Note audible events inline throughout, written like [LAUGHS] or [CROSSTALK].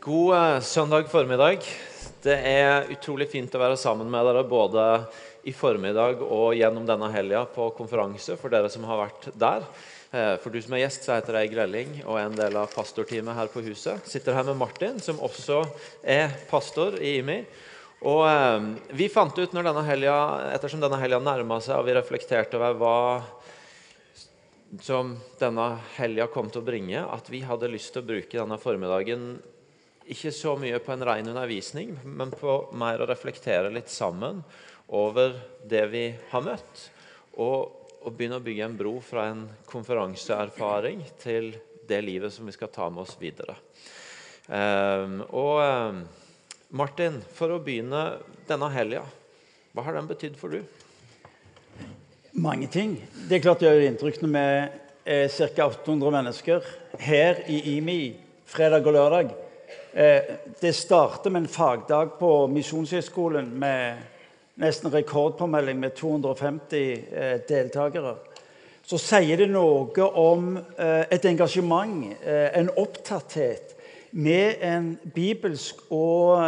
God eh, søndag formiddag. Det er utrolig fint å være sammen med dere både i formiddag og gjennom denne helga på konferanse, for dere som har vært der. Eh, for du som er gjest, så heter jeg Grelling og er en del av pastorteamet her på huset. Sitter her med Martin, som også er pastor i IMI. Og eh, Vi fant ut når denne helga, ettersom denne helga nærma seg, og vi reflekterte over hva som denne helga kom til å bringe, at vi hadde lyst til å bruke denne formiddagen ikke så mye på en ren undervisning, men på mer å reflektere litt sammen over det vi har møtt. Og, og begynne å bygge en bro fra en konferanseerfaring til det livet som vi skal ta med oss videre. Um, og um, Martin, for å begynne denne helga, hva har den betydd for du? Mange ting. Det er klart det gjør inntrykk når vi er ca. 800 mennesker her i IMI fredag og lørdag. Eh, det starter med en fagdag på Misjonshøgskolen med nesten rekordpåmelding med 250 eh, deltakere. Så sier det noe om eh, et engasjement, en opptatthet, med en bibelsk og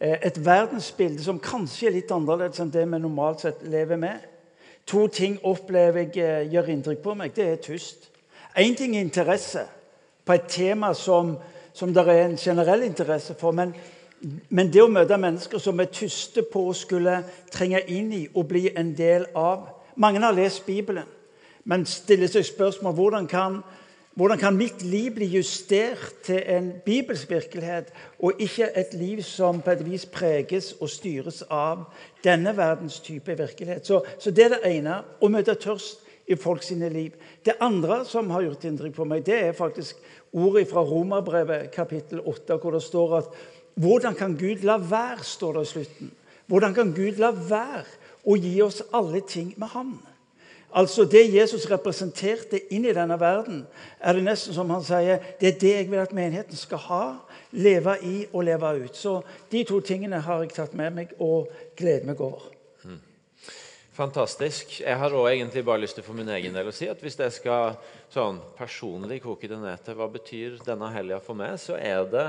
et verdensbilde som kanskje er litt annerledes enn det vi normalt sett lever med. To ting opplever jeg gjør inntrykk på meg. Det er tyst. Én ting er interesse på et tema som, som det er en generell interesse for. Men, men, det å møte mennesker som er tyste på å skulle trenge inn i og bli en del av Mange har lest Bibelen, men stiller seg spørsmål hvordan kan hvordan kan mitt liv bli justert til en bibelsk virkelighet, og ikke et liv som på et vis preges og styres av denne verdens type virkelighet? Så, så det er det ene å møte tørst i folk sine liv. Det andre som har gjort inntrykk på meg, det er faktisk ordet fra Romerbrevet kapittel 8, hvor det står at hvordan kan Gud la være, står det i slutten. Hvordan kan Gud la være å gi oss alle ting med ham? Altså Det Jesus representerte inn i denne verden, er det nesten som han sier det er det jeg vil at menigheten skal ha, leve i og leve ut. Så de to tingene har jeg tatt med meg og gleder meg over. Fantastisk. Jeg har også egentlig bare lyst til for min egen del å si at hvis jeg skal sånn personlig koke det ned til hva betyr denne helga for meg, så er det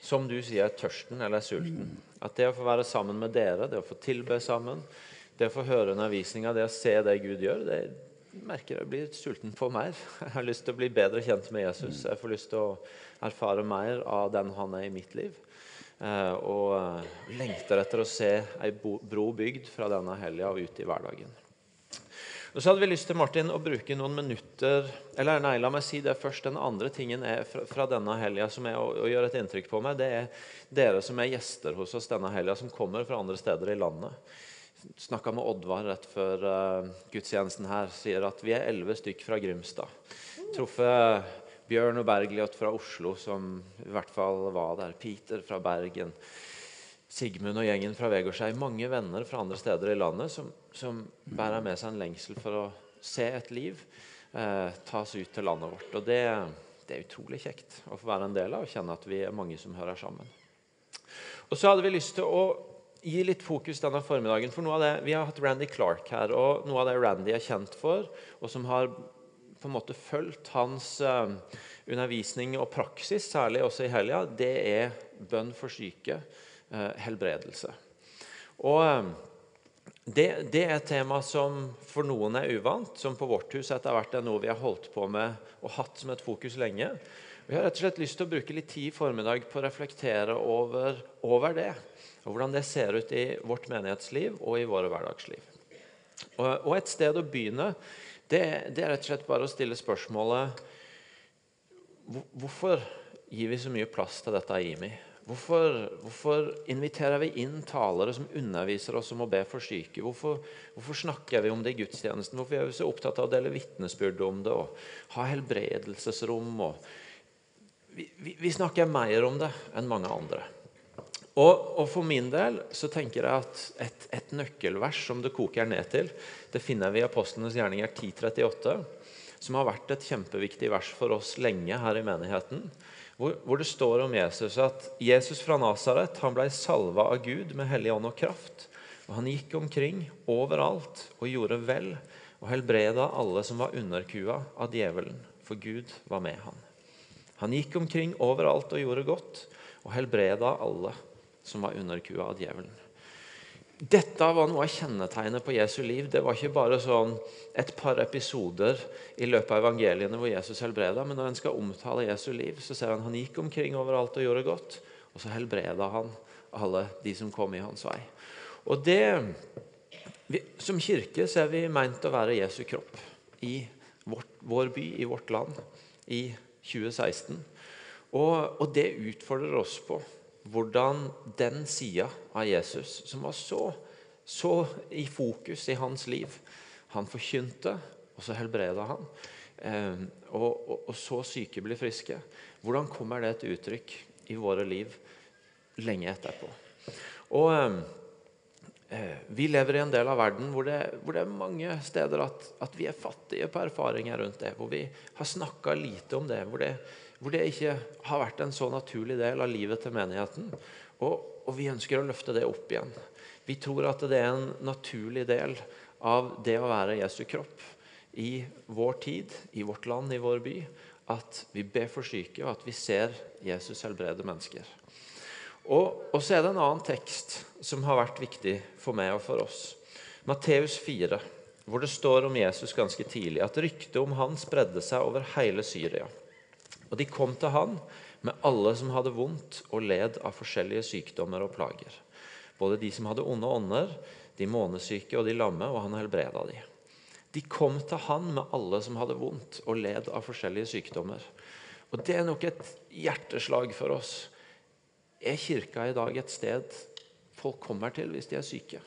som du sier, tørsten eller sulten. At det å få være sammen med dere, det å få tilbe sammen, det å få høre undervisninga, det å se det Gud gjør, det merker jeg blir sulten på mer. Jeg har lyst til å bli bedre kjent med Jesus. Jeg får lyst til å erfare mer av den han er i mitt liv. Eh, og eh, lengter etter å se ei bro bygd fra denne helga og ut i hverdagen. Og så hadde vi lyst til Martin, å bruke noen minutter eller nei, la meg si det først. Den andre tingen fra, fra denne helga som er å, å, gjøre et inntrykk på meg, det er dere som er gjester hos oss denne helga, som kommer fra andre steder i landet snakka med Oddvar rett før uh, gudstjenesten her. Sier at vi er elleve stykk fra Grimstad. Truffet Bjørn og Bergljot fra Oslo, som i hvert fall var der. Peter fra Bergen. Sigmund og gjengen fra Vegårshei. Mange venner fra andre steder i landet som, som bærer med seg en lengsel for å se et liv eh, tas ut til landet vårt. Og det, det, er utrolig kjekt å få være en del av og kjenne at vi er mange som hører sammen. Og så hadde vi lyst til å gi litt fokus denne formiddagen. for noe av det, Vi har hatt Randy Clark her, og noe av det Randy er kjent for, og som har på en måte fulgt hans uh, undervisning og praksis, særlig også i helga, det er bønn for syke, uh, helbredelse. Og uh, det, det, er et tema som for noen er uvant, som på vårt hus etter hvert er noe vi har holdt på med og hatt som et fokus lenge. Vi har rett og slett lyst til å bruke litt tid i formiddag på å reflektere over, over det og hvordan det ser ut i vårt menighetsliv og i våre hverdagsliv. Og, og et sted å begynne det, det, er rett og slett bare å stille spørsmålet Hvorfor gir vi så mye plass til dette i IMI? Hvorfor, hvorfor, inviterer vi inn talere som underviser oss om å be for syke? Hvorfor, hvorfor, snakker vi om det i gudstjenesten? Hvorfor er vi så opptatt av å dele vitnesbyrd om det og ha helbredelsesrom? Og vi, vi, vi snakker mer om det enn mange andre. Og, og, For min del så tenker jeg at et, et, nøkkelvers som det koker ned til, det finner vi i Apostlenes gjerninger 1038, som har vært et kjempeviktig vers for oss lenge her i menigheten. Hvor, hvor det står om Jesus at Jesus fra Nasaret ble salva av Gud med hellig ånd og kraft. Og Han gikk omkring overalt og gjorde vel og helbreda alle som var underkua av djevelen, for Gud var med han. Han gikk omkring overalt og gjorde godt, og helbreda alle som var underkua av djevelen. Dette var noe av kjennetegnet på Jesu liv. Det var ikke bare sånn et par episoder i løpet av evangeliene hvor Jesus helbreda, men når en skal omtale Jesu liv, så ser han han gikk omkring overalt og gjorde godt, og så helbreda han alle de som kom i hans vei. Og det, vi, Som kirke så er vi meint å være Jesu kropp i vårt, vår by, i vårt land, i 2016. Og, og det utfordrer oss på hvordan den sida av Jesus, som var så, så, i fokus i hans liv Han forkynte, og så helbreda han. Eh, og, og, og, så syke blir friske. Hvordan kommer det til uttrykk i våre liv lenge etterpå? Og eh, eh, Vi lever i en del av verden hvor det, hvor det er mange steder at, at, vi er fattige på erfaringer rundt det. Hvor vi har snakka lite om det. Hvor det hvor det ikke har vært en så naturlig del av livet til menigheten. Og, og, vi ønsker å løfte det opp igjen. Vi tror at det er en naturlig del av det å være Jesu kropp i vår tid, i vårt land, i vår by. At vi ber for syke, og at vi ser Jesus helbrede mennesker. Og, og så er det en annen tekst som har vært viktig for meg og for oss. Matteus 4, hvor det står om Jesus ganske tidlig at ryktet om han spredde seg over hele Syria. Og de kom til han med alle som hadde vondt og led av forskjellige sykdommer og plager. Både de som hadde onde ånder, de månesyke og de lamme, og han helbreda de. De kom til han med alle som hadde vondt og led av forskjellige sykdommer. Og Det er nok et hjerteslag for oss. Er kirka i dag et sted folk kommer til hvis de er syke?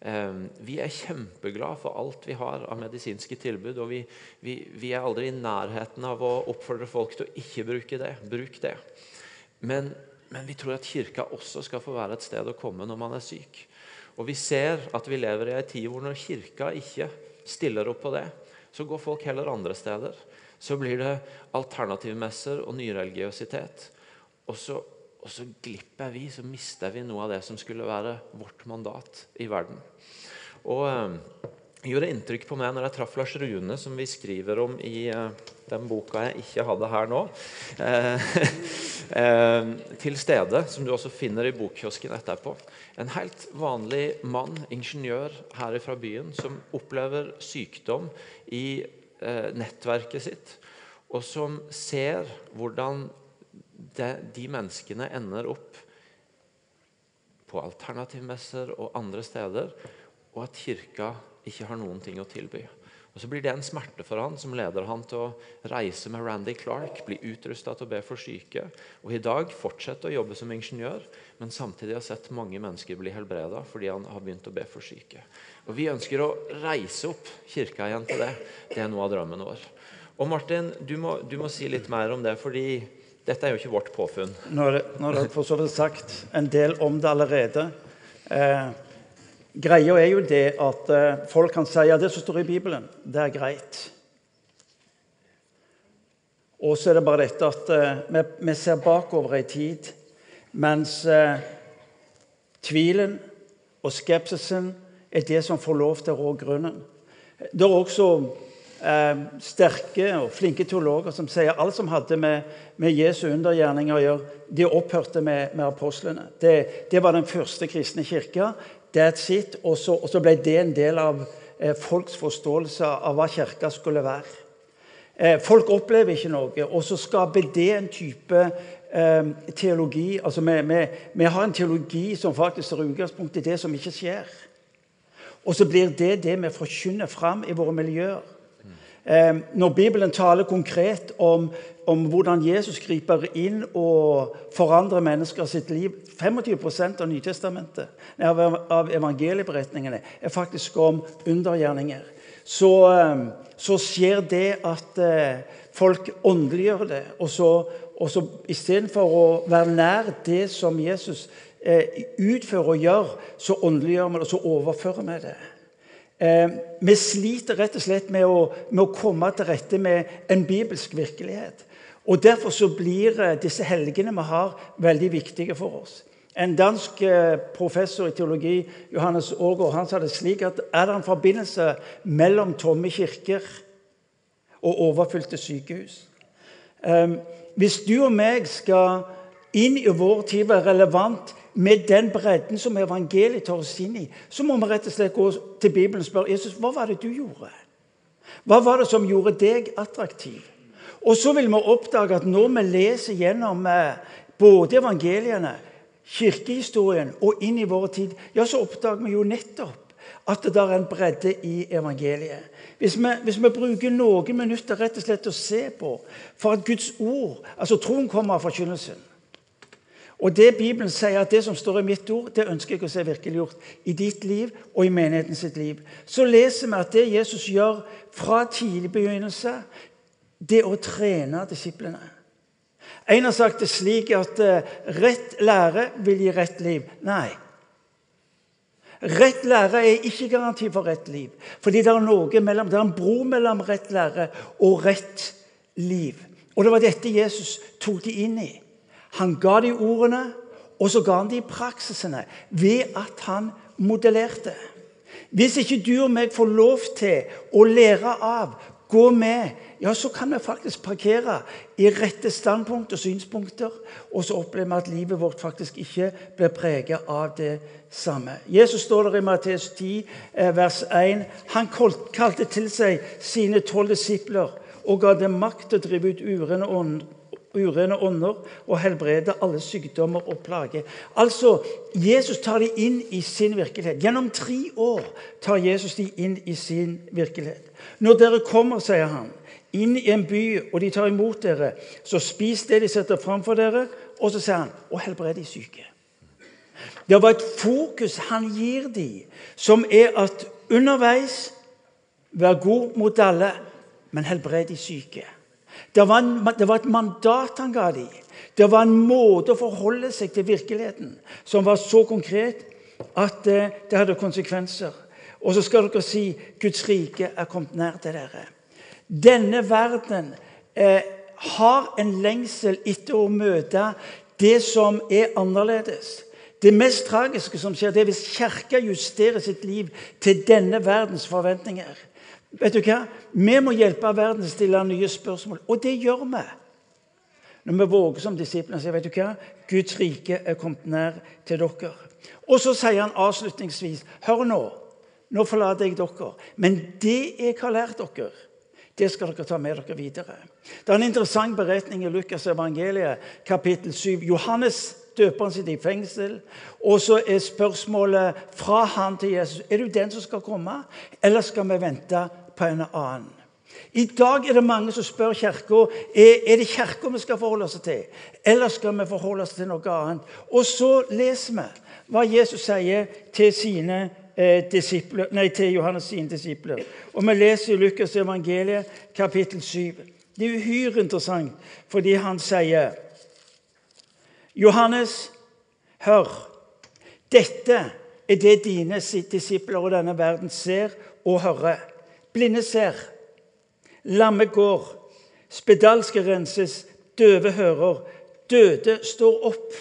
Ehm, vi er kjempeglade for alt vi har av medisinske tilbud. og vi, vi, vi, er aldri i nærheten av å oppfordre folk til å ikke bruke det. Bruk det. Men, men, vi tror at kirka også skal få være et sted å komme når man er syk. Og vi ser at vi lever i en tid hvor når kirka ikke stiller opp på det, så går folk heller andre steder. Så blir det alternativmesser og nyreligiøsitet. Og så og så glipper vi, så mister vi noe av det som skulle være vårt mandat i verden. Og eh, gjorde inntrykk på meg når jeg traff Lars Rune, som vi skriver om i eh, den boka jeg ikke hadde her nå, eh, [LAUGHS] eh, til stede, som du også finner i bokkiosken etterpå. En helt vanlig mann, ingeniør her fra byen, som opplever sykdom i nettverket sitt, og som ser hvordan de, menneskene ender opp på alternativmesser og andre steder, og at kirka ikke har noen ting å tilby. Og Så blir det en smerte for han som leder han til å reise med Randy Clark, bli utrusta til å be for syke, og i dag fortsette å jobbe som ingeniør, men samtidig har sett mange mennesker bli helbreda fordi han har begynt å be for syke. Og Vi ønsker å reise opp kirka igjen til det. Det er noe av drømmen vår. Og Martin, du må, du må si litt mer om det, fordi dette er jo ikke vårt påfunn. Nå er det, for så vidt sagt en del om det allerede. Eh, greia er jo det at eh, folk kan si ja, det som står i Bibelen, det er greit. Og så er det bare dette at eh, vi, vi, ser bakover i tid, mens eh, tvilen og skepsisen er det som får lov til å rå grunnen. Det er også eh, sterke og flinke teologer som sier alt som hadde med, med Jesu undergjerninger å gjøre, de opphørte med, med apostlene. Det, det, var den første kristne kirka. That's it. Og så, og så ble det en del av eh, folks forståelse av hva kirka skulle være. Eh, folk opplever ikke noe, og så skaper det en type eh, teologi altså vi, vi, vi, har en teologi som faktisk tar utgangspunkt i det som ikke skjer. Og så blir det det vi forkynner fram i våre miljøer. Eh, når Bibelen taler konkret om, om, hvordan Jesus griper inn og forandrer mennesker sitt liv 25 av Nytestamentet av, evangelieberetningene er faktisk om undergjerninger. Så, eh, så skjer det at eh, folk åndeliggjør det. Og så, og så istedenfor å være nær det som Jesus utfører og gjør, så åndeliggjør vi det, og så overfører vi det. Eh, vi sliter rett og slett med å, med å, komme til rette med en bibelsk virkelighet. Og Derfor så blir eh, disse helgene vi har, veldig viktige for oss. En dansk eh, professor i teologi, Johannes Aager, han sa det slik at er det en forbindelse mellom tomme kirker og overfylte sykehus? Eh, hvis du og meg skal inn i vår tid være relevant med den bredden som evangeliet tar oss inn i, så må vi rett og slett gå til Bibelen og spørre Jesus, hva var det du gjorde. Hva var det som gjorde deg attraktiv? Og så vil vi oppdage at når vi leser gjennom eh, både evangeliene, kirkehistorien og inn i vår tid, ja, så oppdager vi jo nettopp at det er en bredde i evangeliet. Hvis vi, hvis vi, bruker noen minutter rett og slett å se på for at Guds ord, altså troen, kommer av forkynnelsen og det Bibelen sier at det som står i mitt ord, det ønsker jeg å se virkeliggjort i ditt liv og i menigheten sitt liv. Så leser vi at det Jesus gjør fra tidlig begynnelse, det å trene disiplene. En har sagt det slik at uh, rett lære vil gi rett liv. Nei. Rett lære er ikke garanti for rett liv. Fordi det er noe mellom, det er en bro mellom rett lære og rett liv. Og det var dette Jesus tok de inn i. Han ga de ordene, og så ga han de praksisene ved at han modellerte. Hvis ikke du og meg får lov til å lære av, gå med, ja, så kan vi faktisk parkere i rette standpunkt og synspunkter. Og så opplever vi at livet vårt faktisk ikke blir preget av det samme. Jesus står der i Matteus 10, eh, vers 1. Han kalte til seg sine tolv disipler og ga dem makt til å drive ut urene ånder urene ånder og helbrede alle sykdommer og plager. Altså, Jesus tar de inn i sin virkelighet. Gjennom tre år tar Jesus de inn i sin virkelighet. Når dere kommer, sier han, inn i en by, og de tar imot dere, så spis det de setter framfor dere, og så sier han, og helbred de syke. Det var et fokus han gir dem, som er at underveis vær god mot alle, men helbred de syke. Det var, en, det var, et mandat han ga dem. Det var en måte å forholde seg til virkeligheten som var så konkret at eh, det hadde konsekvenser. Og så skal dere si Guds rike er kommet nær til dere. Denne verden eh, har en lengsel etter å møte det som er annerledes. Det mest tragiske som skjer, det er hvis Kirka justerer sitt liv til denne verdens forventninger. Vet du hva? Vi må hjelpe verden til å stille nye spørsmål, og det gjør vi. Når vi våger som disiplene sier, vet du hva? Guds rike er kommet nær til dere. Og så sier han avslutningsvis Hør nå. Nå forlater jeg dere. Men det jeg har lært dere, det skal dere ta med dere videre. Det er en interessant beretning i Lukas evangeliet, kapittel 7. Johannes døperen sitter i fengsel. Og så er spørsmålet fra han til Jesus er du den som skal komme, eller skal vi vente på en annen. I dag er det mange som spør Kirka er, er det kirka vi skal forholde oss til, eller skal vi forholde oss til noe annet. Og så leser vi hva Jesus sier til, sine, eh, disipler, nei, til Johannes sine disipler. Og Vi leser i Lukas evangeliet kapittel 7. Det er uhyre interessant fordi han sier Johannes, hør. Dette er det dine disipler og denne verden ser og hører. Blinde ser, lamme går, spedalske renses, døve hører, døde står opp,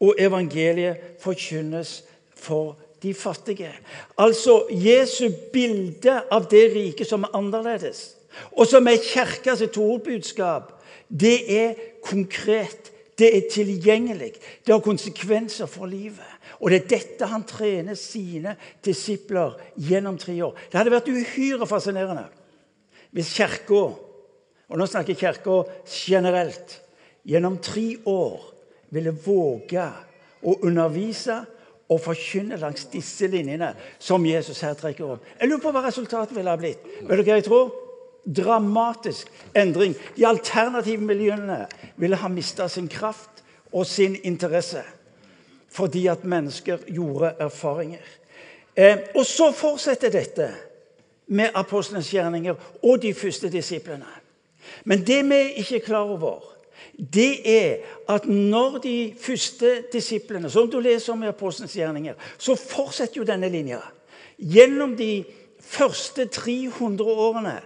og evangeliet forkynnes for de fattige. Altså Jesu bilde av det riket som er annerledes, og som er kirkas sitt hovedbudskap, det er konkret. Det er tilgjengelig. Det har konsekvenser for livet. Og det er dette han trener sine disipler gjennom tre år. Det hadde vært uhyre fascinerende hvis Kirka, og nå snakker Kirka generelt, gjennom tre år ville våge å undervise og forkynne langs disse linjene som Jesus her trekker opp. Jeg lurer på hva resultatet ville ha blitt. Vet du hva jeg tror? Dramatisk endring. De alternative miljøene ville ha mista sin kraft og sin interesse fordi at mennesker gjorde erfaringer. Eh, og så fortsetter dette med apostlenes gjerninger og de første disiplene. Men det vi ikke er klar over, det er at når de første disiplene, som du leser om i apostlenes gjerninger, så fortsetter jo denne linja. Gjennom de første 300 årene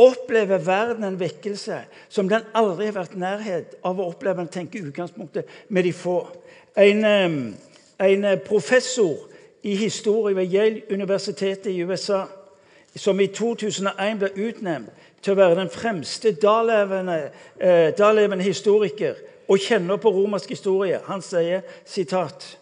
opplever verden en vekkelse som den aldri har vært nærhet av å oppleve. en tenker utgangspunktet med de få. En, en professor i historie ved Yale-universitetet i USA som i 2001 ble utnevnt til å være den fremste dalevende, eh, dalevende historiker og kjenner på romersk historie, han sier sitat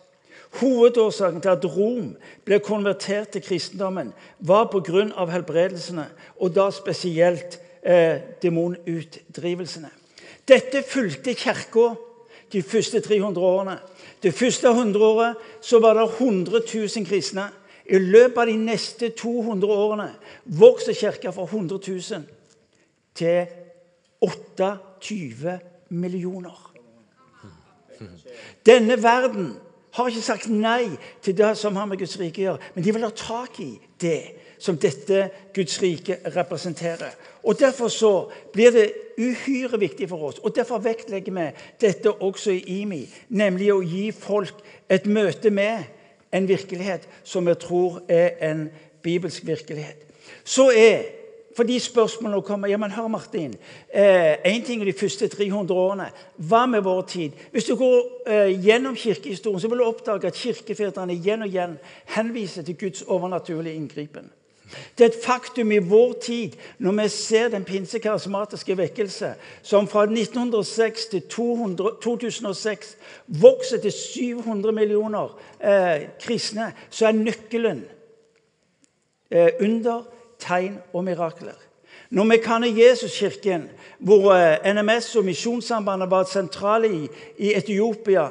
Hovedårsaken til at Rom ble konvertert til kristendommen, var pga. helbredelsene, og da spesielt eh, demonutdrivelsene. Dette fulgte Kirka de første 300 årene. Det første hundreåret så var det 100 000 kristne. I løpet av de neste 200 årene vokste kirka fra 100 000 til 28 millioner. Denne verden har ikke sagt nei til det som har med Guds rike å gjøre, men de vil ha tak i det som dette Guds rike representerer. Og Derfor så blir det uhyre viktig for oss, og derfor vektlegger vi dette også i IMI, nemlig å gi folk et møte med en virkelighet som vi tror er en bibelsk virkelighet. Så er fordi spørsmålene kommer ja, men hør Martin, Én eh, ting er de første 300 årene. Hva med vår tid? Hvis du går eh, gjennom kirkehistorien, så vil du oppdage at kirkefedrene igjen og igjen henviser til Guds overnaturlige inngripen. Det er et faktum i vår tid, når vi ser den pinsekarismatiske vekkelse, som fra 1906 til 200, 2006 vokser til 700 millioner eh, kristne, så er nøkkelen eh, under tegn og mirakler. Når vi kan i Jesuskirken, hvor eh, NMS og Misjonssambandet var sentrale i, i Etiopia,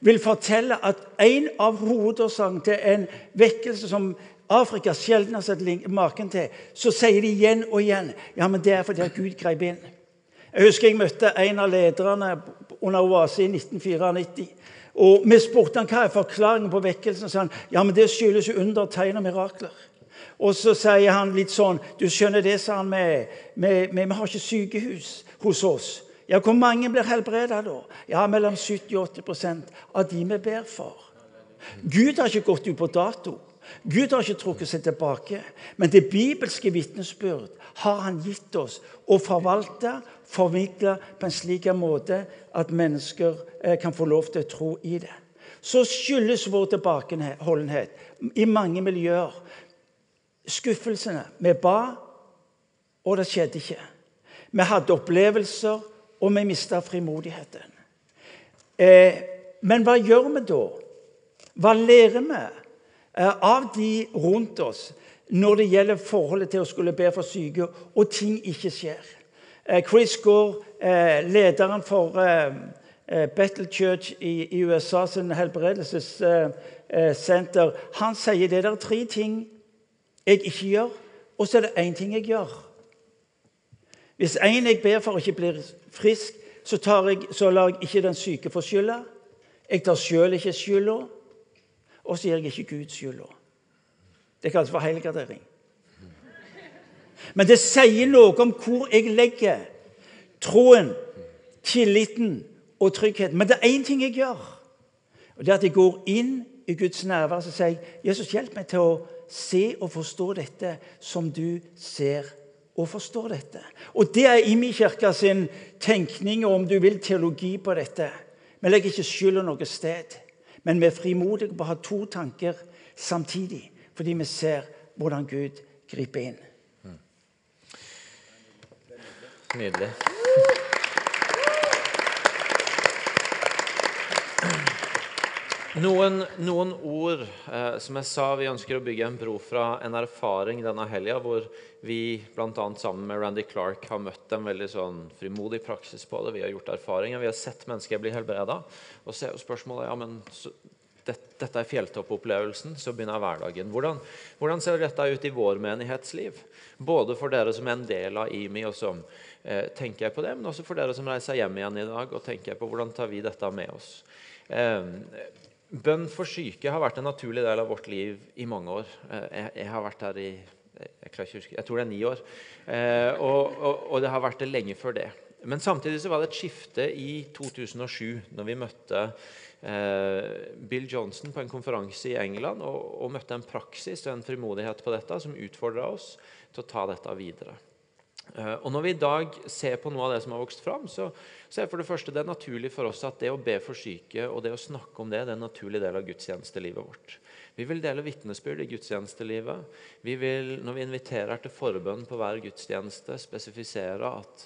vil fortelle at en av hovedårsakene til en vekkelse som Afrika sjelden har sett maken til, så sier de igjen og igjen ja, men det er fordi Gud grep inn. Jeg husker jeg møtte en av lederne under Oase i 1994. og Vi spurte han hva er forklaringen på vekkelsen. sa han, ja, men det skyldes jo under, tegn og mirakler. Og så sier han litt sånn Du skjønner det, sa han, vi har ikke sykehus hos oss. Ja, Hvor mange blir helbreda da? Ja, Mellom 70 og 80 av de vi ber for. Gud har ikke gått ut på dato. Gud har ikke trukket seg tilbake. Men det bibelske vitnesbyrd har han gitt oss å forvalte, formidle på en slik måte at mennesker eh, kan få lov til å tro i det. Så skyldes vår tilbakeholdenhet i mange miljøer skuffelsene. Vi ba, og det skjedde ikke. Vi hadde opplevelser, og vi mista frimodigheten. Eh, men hva gjør vi da? Hva lærer vi eh, av de rundt oss når det gjelder forholdet til å skulle be for syke, og ting ikke skjer? Eh, Chris Gore, eh, lederen for Battle Church i, i USA sin helbredelsessenter, han sier det er tre ting jeg ikke gjør, og så er det én ting jeg gjør. Hvis en jeg ber for, ikke blir frisk, så, jeg, så lar jeg ikke den syke få skylda. Jeg tar sjøl ikke skylda, og så gir jeg ikke Gud skylda. Det kalles for helgardering. Men det sier noe om hvor jeg legger troen, tilliten og tryggheten. Men det er én ting jeg gjør. Og det er at jeg går inn i Guds nærvær og sier Jesus, hjelp meg til å se og forstå dette som du ser og forstår dette. Og Det er Imi kirka sin tenkning og om du vil teologi på dette. Vi legger ikke skylda noe sted, men vi er frimodige på å ha to tanker samtidig. Fordi vi ser hvordan Gud griper inn. Nydelig. Noen, noen ord eh, som jeg sa, vi ønsker å bygge en bro fra en erfaring denne helga, hvor vi bl.a. sammen med Randy Clark har møtt en veldig sånn frimodig praksis på det. Vi har gjort erfaringer, vi har sett mennesker bli helbreda. Og så er jo spørsmålet ja, men så, det, dette er fjelltoppopplevelsen, så begynner hverdagen. Hvordan, hvordan, ser dette ut i vår menighetsliv? Både for dere som er en del av IMI, og som eh, tenker på det, men også for dere som reiser hjem igjen i dag og tenker på hvordan tar vi dette med oss. Eh, Bønn for syke har vært en naturlig del av vårt liv i mange år. Eh, jeg, jeg har vært her i jeg, huske, jeg, tror det er ni år. Eh, og, og, og, det har vært det lenge før det. Men samtidig så var det et skifte i 2007, når vi møtte eh, Bill Johnson på en konferanse i England og, og, møtte en praksis og en frimodighet på dette som utfordra oss til å ta dette videre. Eh, og Når vi i dag ser på noe av det som har vokst fram, så, så er for det første det er naturlig for oss at det å be for syke og det å snakke om det, det er en naturlig del av gudstjenestelivet vårt. Vi vil dele vitnesbyrd i gudstjenestelivet. Vi vil, når vi inviterer til forbønn på hver gudstjeneste, spesifisere at,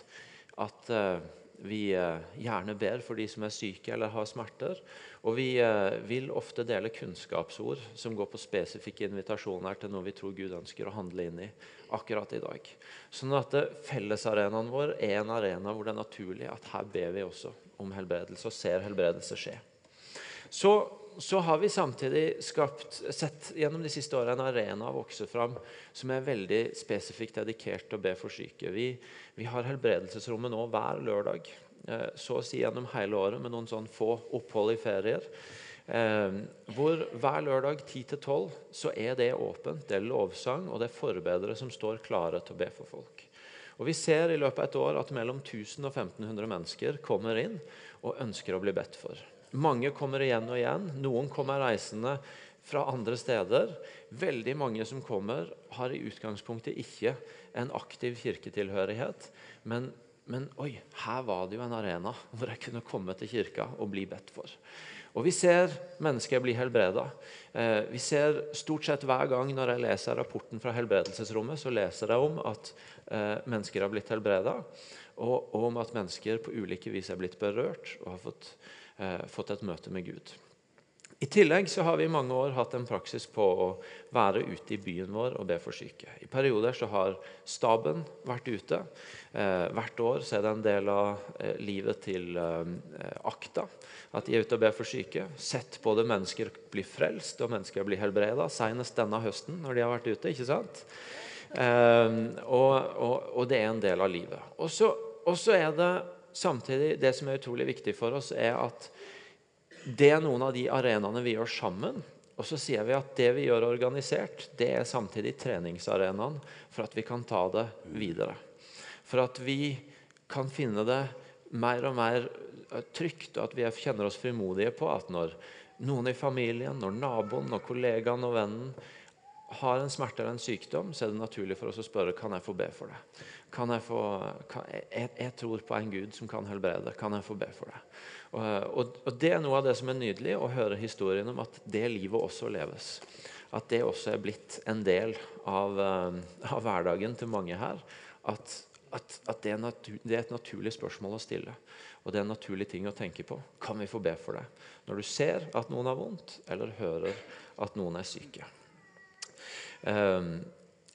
at uh, vi uh, gjerne ber for de som er syke eller har smerter. Og vi uh, vil ofte dele kunnskapsord som går på spesifikke invitasjoner til noe vi tror Gud ønsker å handle inn i akkurat i dag. Sånn at Fellesarenaen vår er en arena hvor det er naturlig at her ber vi også om helbredelse og ser helbredelse skje. Så så har vi samtidig skapt, sett gjennom de siste årene en arena vokse fram som er veldig spesifikt dedikert til å be for syke. Vi, vi har helbredelsesrommet nå hver lørdag, eh, så å si gjennom hele året, med noen sånn få opphold i ferier. Eh, hvor hver lørdag 10-12 så er det åpent. Det er lovsang, og det er forbedere som står klare til å be for folk. Og Vi ser i løpet av et år at mellom 1000 og 1500 mennesker kommer inn og ønsker å bli bedt for. Mange kommer igjen og igjen. Noen kommer reisende fra andre steder. Veldig mange som kommer, har i utgangspunktet ikke en aktiv kirketilhørighet. Men, men oi, her var det jo en arena hvor jeg kunne komme til kirka og bli bedt for. Og Vi ser mennesker bli helbreda. Eh, vi ser stort sett hver gang når jeg leser rapporten fra helbredelsesrommet, så leser jeg om at eh, mennesker har blitt helbreda, og, om at mennesker på ulike vis er blitt berørt og har fått eh, fått et møte med Gud. I tillegg så har vi i mange år hatt en praksis på å være ute i byen vår og be for syke. I perioder så har staben vært ute. Eh, hvert år så er det en del av eh, livet til eh, Akta at de er ute og ber for syke. Sett både mennesker bli frelst og mennesker bli helbreda, senest denne høsten når de har vært ute. ikke sant? Og, og, og, det er en del av livet. Og så er det samtidig, det som er utrolig viktig for oss, er at det er noen av de arenaene vi gjør sammen. Og så sier vi at det vi gjør organisert, det er samtidig treningsarenaen for at vi kan ta det videre. For at vi kan finne det mer og mer trygt, og at vi kjenner oss frimodige på at når noen i familien, når naboen, når kollegaen og vennen har en smerte eller en sykdom, så er det naturlig for oss å spørre kan jeg få be for det. Kan jeg, få, kan, jeg, jeg, tror på en Gud som kan helbrede. Kan jeg få be for det? Og, og, Det er noe av det som er nydelig, å høre historien om at det livet også leves. At det også er blitt en del av, uh, av hverdagen til mange her. At, at, at det, er natur, det, er et naturlig spørsmål å stille. Og det er en naturlig ting å tenke på. Kan vi få be for det? Når du ser at noen har vondt, eller hører at noen er syke. Um,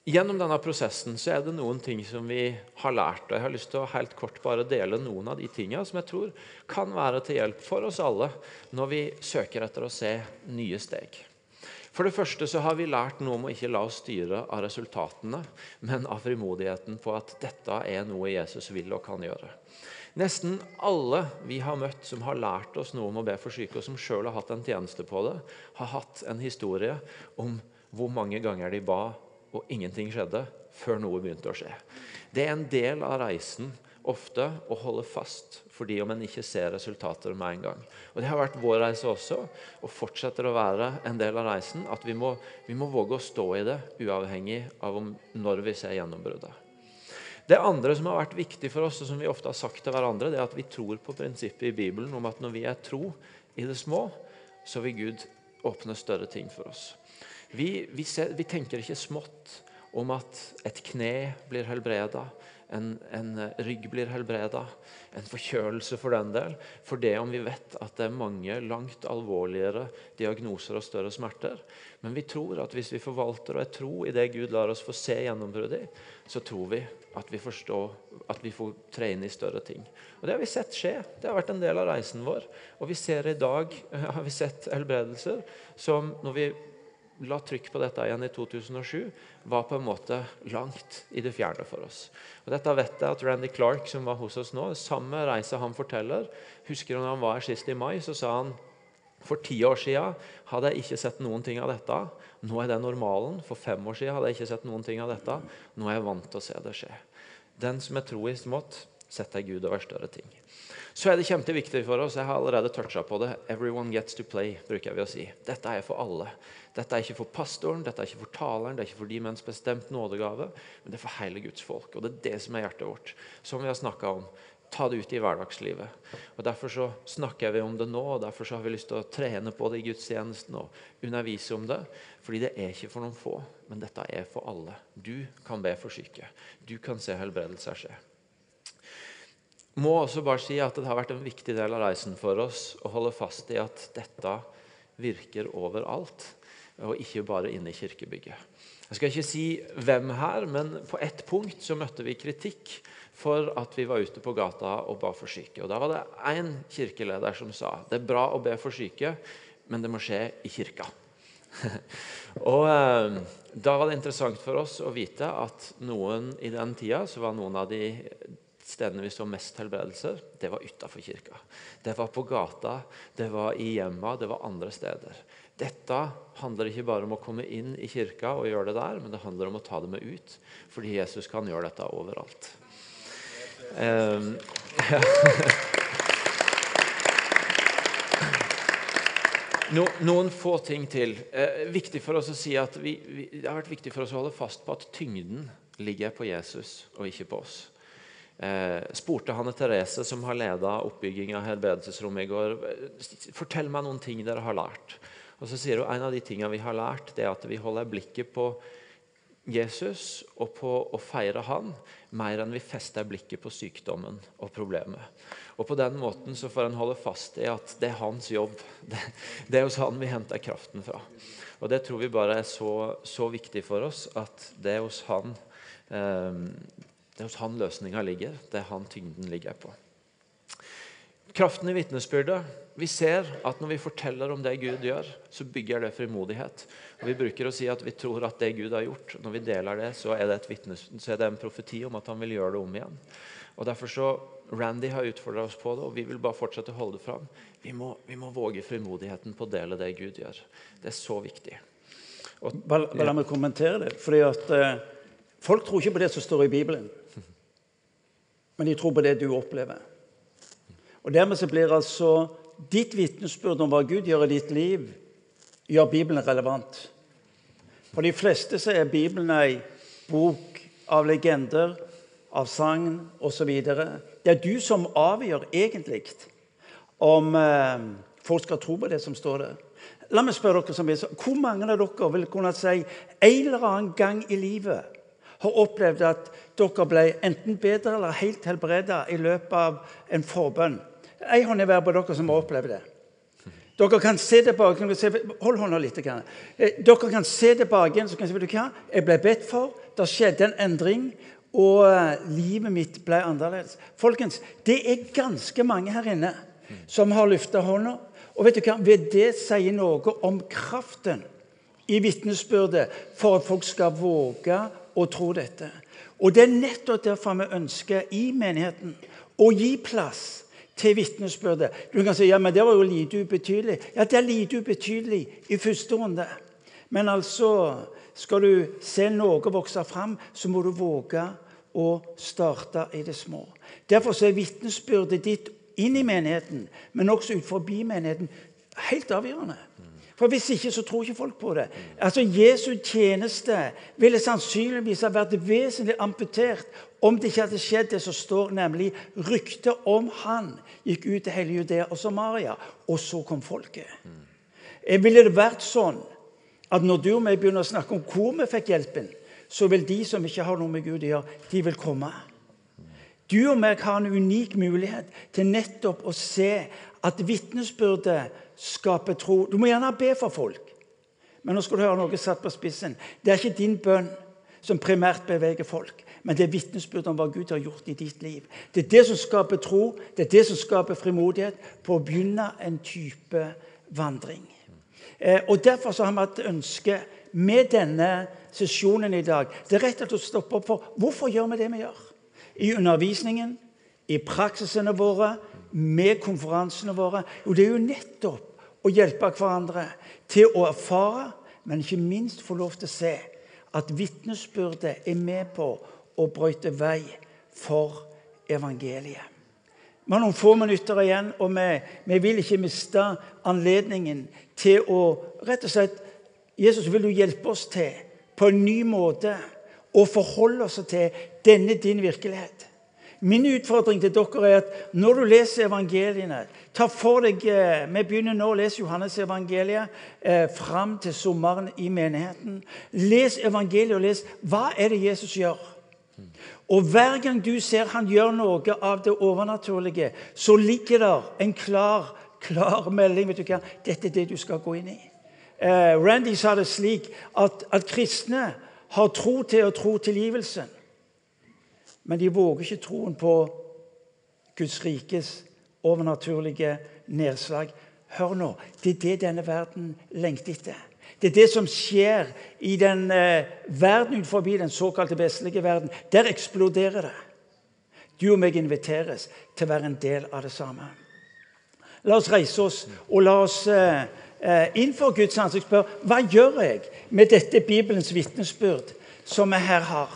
gjennom denne prosessen så er det noen ting som vi har lært. og Jeg har lyst til å helt kort bare dele noen av de tingene som jeg tror kan være til hjelp for oss alle når vi søker etter å se nye steg. For det første så har vi lært noe om å ikke la oss styre av resultatene, men av frimodigheten på at dette er noe Jesus vil og kan gjøre. Nesten alle vi har møtt som har lært oss noe om å be for syke, og som sjøl har hatt en tjeneste på det, har hatt en historie om hvor mange ganger de ba, og ingenting skjedde, før noe begynte å skje. Det er en del av reisen ofte å holde fast fordi om en ikke ser resultater med en gang. Og Det har vært vår reise også, og fortsetter å være en del av reisen. At vi må, vi må våge å stå i det, uavhengig av om, når vi ser gjennombruddet. Det andre som har vært viktig for oss, og som vi ofte har sagt til hverandre, det er at vi tror på prinsippet i Bibelen om at når vi er tro i det små, så vil Gud åpne større ting for oss. Vi, vi, ser, vi, tenker ikke smått om at et kne blir helbreda, en, en rygg blir helbreda, en forkjølelse for den del. For det om vi vet at det er mange langt alvorligere diagnoser og større smerter. Men vi tror at hvis vi forvalter og er tro i det Gud lar oss få se gjennombruddet i, så tror vi at vi forstår at vi får tre inn i større ting. Og Det har vi sett skje. Det har vært en del av reisen vår. Og vi ser i dag [LAUGHS] har vi sett helbredelser som når vi la trykk på dette igjen i 2007, var på en måte langt i det fjerne for oss. Og Dette vet jeg at Randy Clark, som var hos oss nå, samme reise han forteller Husker du når han var her sist i mai, så sa han for ti år siden hadde jeg ikke sett noen ting av dette. Nå er det normalen. For fem år siden hadde jeg ikke sett noen ting av dette. Nå er jeg vant til å se det skje. Den som er tro i smått, setter Gud over større ting. Så er det kjempeviktig for oss. Jeg har allerede toucha på det. Everyone gets to play, bruker vi å si. Dette er for alle. Dette er ikke for pastoren, dette er ikke for taleren, det er ikke for de med en bestemt nådegave, men det er for hele Guds folk. Og det er det som er hjertet vårt. Som vi har snakka om. Ta det ut i hverdagslivet. Og Derfor så snakker vi om det nå, og derfor så har vi lyst til å trene på det i gudstjenesten og undervise om det. Fordi det er ikke for noen få, men dette er for alle. Du kan be for syke. Du kan se helbredelser skje må også bare si at det har vært en viktig del av reisen for oss å holde fast i at dette virker overalt, og ikke bare inne i kirkebygget. Jeg skal ikke si hvem her, men på ett punkt så møtte vi kritikk for at vi var ute på gata og ba for syke. Og Da var det én kirkeleder som sa det er bra å be for syke, men det må skje i kirka. [LAUGHS] og eh, Da var det interessant for oss å vite at noen i den tida så var noen av de stedene vi så mest helbredelser, det var utafor kirka. Det var på gata, det var i hjemma, det var andre steder. Dette handler ikke bare om å komme inn i kirka og gjøre det der, men det handler om å ta det med ut. Fordi Jesus kan gjøre dette overalt. Um, ja. No, noen få ting til. Eh, viktig for oss å si at vi, vi, Det har vært viktig for oss å holde fast på at tyngden ligger på Jesus og ikke på oss spurte Hanne Therese, som har leda oppbygging av helbredelsesrommet i går, fortell meg noen ting dere har lært. Og så sier hun En av de tingene vi har lært, det er at vi holder blikket på Jesus og på å feire han, mer enn vi fester blikket på sykdommen og problemet. Og På den måten så får en holde fast i at det er hans jobb. [LAUGHS] Det, det er hos han vi henter kraften fra. Og Det tror vi bare er så, så viktig for oss at det er hos han eh, det er hos han løsninga ligger. Det er han tyngden ligger på. Kraften i vitnesbyrdet. Vi ser at når vi forteller om det Gud gjør, så bygger det frimodighet. Og Vi bruker å si at vi tror at det Gud har gjort, når vi deler det, så er det, vitnes, så er det en profeti om at han vil gjøre det om igjen. Og Derfor så Randy har utfordra oss på det, og vi vil bare fortsette å holde det fram. Vi må, vi må våge frimodigheten på å dele det Gud gjør. Det er så viktig. Og, bare, bare La meg kommentere det. fordi at eh, Folk tror ikke på det som står i Bibelen men de tror på det du opplever. Og Dermed så blir altså ditt vitnesbyrd om hva Gud gjør i ditt liv, gjør Bibelen relevant. For de fleste så er Bibelen ei bok av legender, av sagn osv. Det er du som avgjør egentlig om eh, folk skal tro på det som står der. La meg spørre dere som vil, Hvor mange av dere vil kunne si en eller annen gang i livet har opplevd at dere ble enten bedre eller helt helbreda i løpet av en forbønn. Ei hånd i hver på dere som har opplevd det. Dere kan se tilbake Hold hånda litt. Eh, dere kan se tilbake igjen så kan si, vet hva? Jeg ble bedt for, det skjedde en endring, og eh, livet mitt ble annerledes. Folkens, det er ganske mange her inne som har løfta hånda. Og vet du hva? Ved det sier noe om kraften i vitnesbyrdet for at folk skal våge å tro dette. Og Det er nettopp derfor vi ønsker i menigheten å gi plass til vitnesbyrdet. Du kan si ja, men det var jo lite ubetydelig. Ja, det er lite ubetydelig i første runde. Men altså, skal du se noe vokse fram, så må du våge å starte i det små. Derfor er vitnesbyrdet ditt inn i menigheten, men også ut forbi menigheten, helt avgjørende. For Hvis ikke så tror ikke folk på det. Altså, Jesu tjeneste ville sannsynligvis ha vært vesentlig amputert om det ikke hadde skjedd det som står, nemlig ryktet om han gikk ut til hele Judea og Samaria. Og så kom folket. Eh, ville det vært sånn at når du og jeg begynner å snakke om hvor vi fikk hjelpen, så vil de som ikke har noe med Gud å gjøre, de vil komme. Du og meg har en unik mulighet til nettopp å se at vitnesbyrdet skaper tro. Du må gjerne be for folk, men nå skal du høre noe satt på spissen. Det er ikke din bønn som primært beveger folk, men det er vitnesbyrdet om hva Gud har gjort i ditt liv. Det er det som skaper tro, det er det som skaper frimodighet på å begynne en type vandring. Eh, og Derfor så har vi hatt ønske med denne sesjonen i dag det er rett og slett å stoppe opp for hvorfor gjør vi det vi gjør. I undervisningen, i praksisene våre, med konferansene våre? Jo, det er jo nettopp å hjelpe hverandre til å erfare, men ikke minst få lov til å se at vitnesbyrdet er med på å brøyte vei for evangeliet. Vi har noen få minutter igjen, og vi, vi, vil ikke miste anledningen til å rett og slett Jesus, vil du hjelpe oss til på en ny måte å forholde oss til denne din virkelighet? Min utfordring til dere er at når du leser evangeliene ta for deg, eh, Vi begynner nå å lese Johannes evangeliet eh, fram til sommeren i menigheten. Les evangeliet og les hva er det Jesus gjør. Og Hver gang du ser han gjør noe av det overnaturlige, så ligger der en klar, klar melding. vet du hva? Dette er det du skal gå inn i. Eh, Randy sa det slik at, at kristne har tro til å tro tilgivelsen. Men de våger ikke troen på Guds rikes overnaturlige nedslag. Hør nå, det er det denne verden lengter etter. Det er det som skjer i den eh, verden utenfor den såkalte vestlige verden. Der eksploderer det. Du og meg inviteres til å være en del av det samme. La oss reise oss og la oss eh, eh innenfor Guds ansikt spørre hva gjør jeg med dette Bibelens vitnesbyrd som vi her har.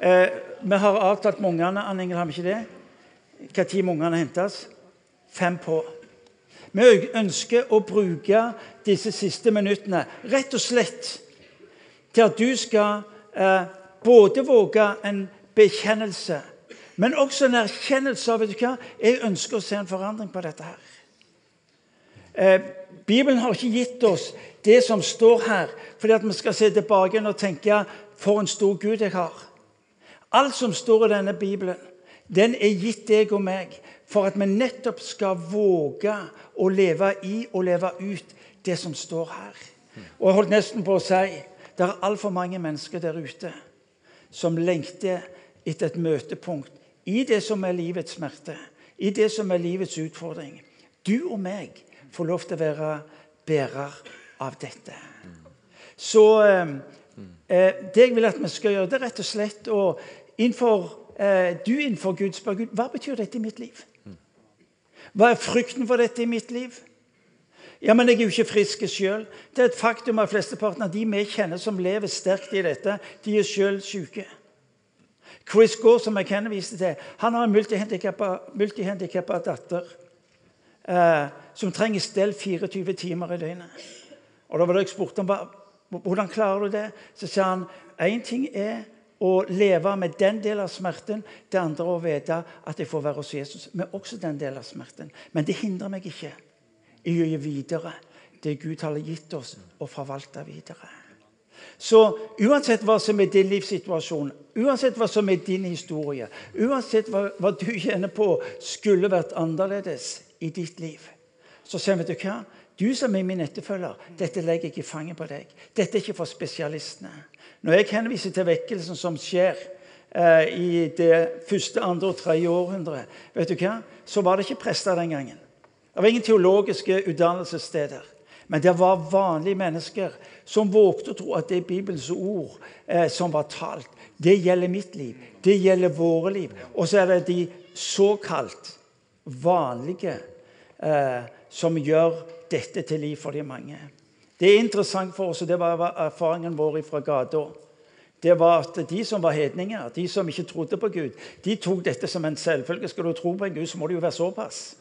Eh, vi har avtalt med ungene, Ann Ingel, har vi ikke det? Når må ungene hentes? Fem på. Vi ønsker å bruke disse siste minuttene rett og slett til at du skal eh, både våge en bekjennelse, men også en erkjennelse av vet du hva, Jeg ønsker å se en forandring på dette her. Eh, Bibelen har ikke gitt oss det som står her, fordi at vi skal se tilbake og tenke for en stor Gud jeg har. Alt som står i denne Bibelen, den er gitt deg og meg for at vi nettopp skal våge å leve i og leve ut det som står her. Og jeg holdt nesten på å si det er altfor mange mennesker der ute som lengter etter et møtepunkt i det som er livets smerte, i det som er livets utfordring. Du og meg får lov til å være bærer av dette. Så eh, eh det jeg vil at vi skal gjøre, det er rett og slett å innenfor, eh, du innenfor Gud spør Gud hva betyr dette i mitt liv. Hva er frykten for dette i mitt liv? Ja, men jeg er jo ikke frisk sjøl. Det er et faktum at flesteparten av de vi kjenner som lever sterkt i dette, de er sjøl syke. Chris Gore, som jeg kjenner, viste til, han har en multihandikappa datter eh, som trenger stell 24 timer i døgnet. Og Da var det jeg spurte om hvordan klarer du det. Så sa han én ting er å leve med den delen av smerten. Det andre å vite at jeg får være hos Jesus med også den delen av smerten. Men det hindrer meg ikke i å gi videre det Gud har gitt oss, og forvalte videre. Så uansett hva som er din livssituasjon, uansett hva som er din historie, uansett hva, hva du kjenner på skulle vært annerledes i ditt liv, så sier vi hva? Du som er min etterfølger, dette legger jeg i fanget på deg. Dette er ikke for spesialistene. Når jeg henviser til vekkelsen som skjer eh, i det første, andre og tredje århundret, vet du hva? så var det ikke prester den gangen. Det var ingen teologiske utdannelsessteder. Men det var vanlige mennesker som vågte å tro at det er Bibelens ord eh, som var talt. Det gjelder mitt liv. Det gjelder våre liv. Og så er det de såkalt vanlige eh, som gjør dette til liv for de mange. Det er interessant for oss, og det var erfaringen vår fra gata. Det var at de som var hedninger, de som ikke trodde på Gud, de tok dette som en selvfølge. Skal du tro på en Gud, så må det jo være såpass.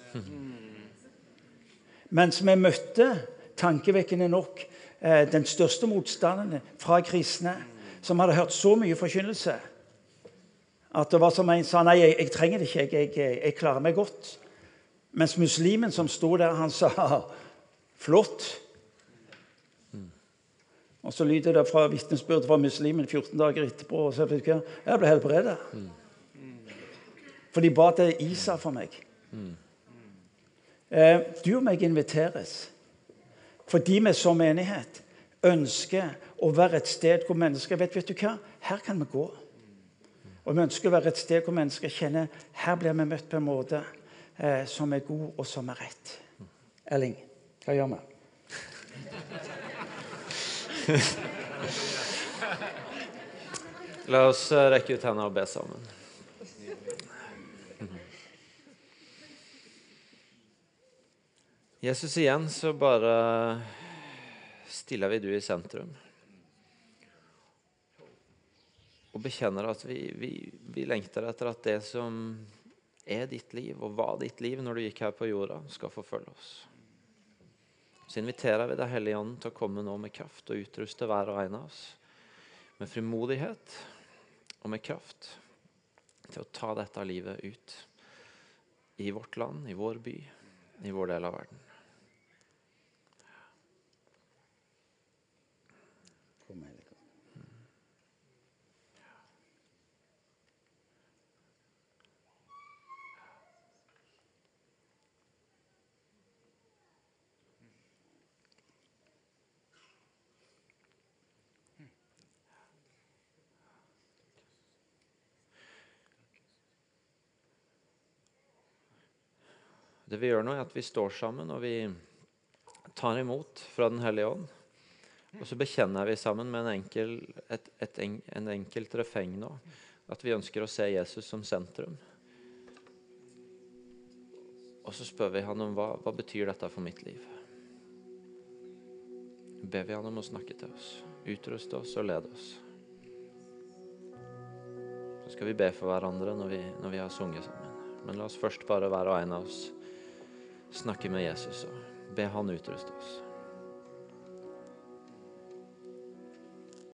Mens vi møtte, tankevekkende nok, eh, den største motstanden fra kristne, som hadde hørt så mye forkynnelse at det var som en sa nei, jeg, jeg trenger det ikke, jeg, jeg, jeg klarer meg godt. Mens muslimen som sto der, han sa flott. Og så lyder det fra vitnesbyrd fra muslimen 14 dager etterpå. og så fikk Jeg Jeg ble helbredet. For de ba til Isa for meg. Eh, du og meg inviteres fordi vi som menighet ønsker å være et sted hvor mennesker vet vet du hva, her kan vi gå. Og vi ønsker å være et sted hvor mennesker kjenner her blir vi møtt på en måte eh, som er god, og som er rett. Elling, hva gjør vi? La oss eh, rekke ut hendene og be sammen. Jesus, igjen så bare stiller vi du i sentrum. Og bekjenner at vi, vi, vi lengter etter at det som er ditt liv og var ditt liv når du gikk her på jorda, skal forfølge oss. Så inviterer vi Deg Hellige Ånd til å komme nå med kraft og utruste hver og en av oss med frimodighet og med kraft til å ta dette livet ut i vårt land, i vår by, i vår del av verden. Det vi gjør nå, er at vi står sammen og vi tar imot fra Den hellige ånd. Og så bekjenner vi sammen med en enkel, et, et, en, en enkelt refreng nå at vi ønsker å se Jesus som sentrum. Og så spør vi han om hva, hva betyr dette for mitt liv. Ber vi han om å snakke til oss, utruste oss og lede oss. Så skal vi be for hverandre når vi, når vi har sunget sammen. Men la oss først bare og en av oss snakke med Jesus og be han utruste oss.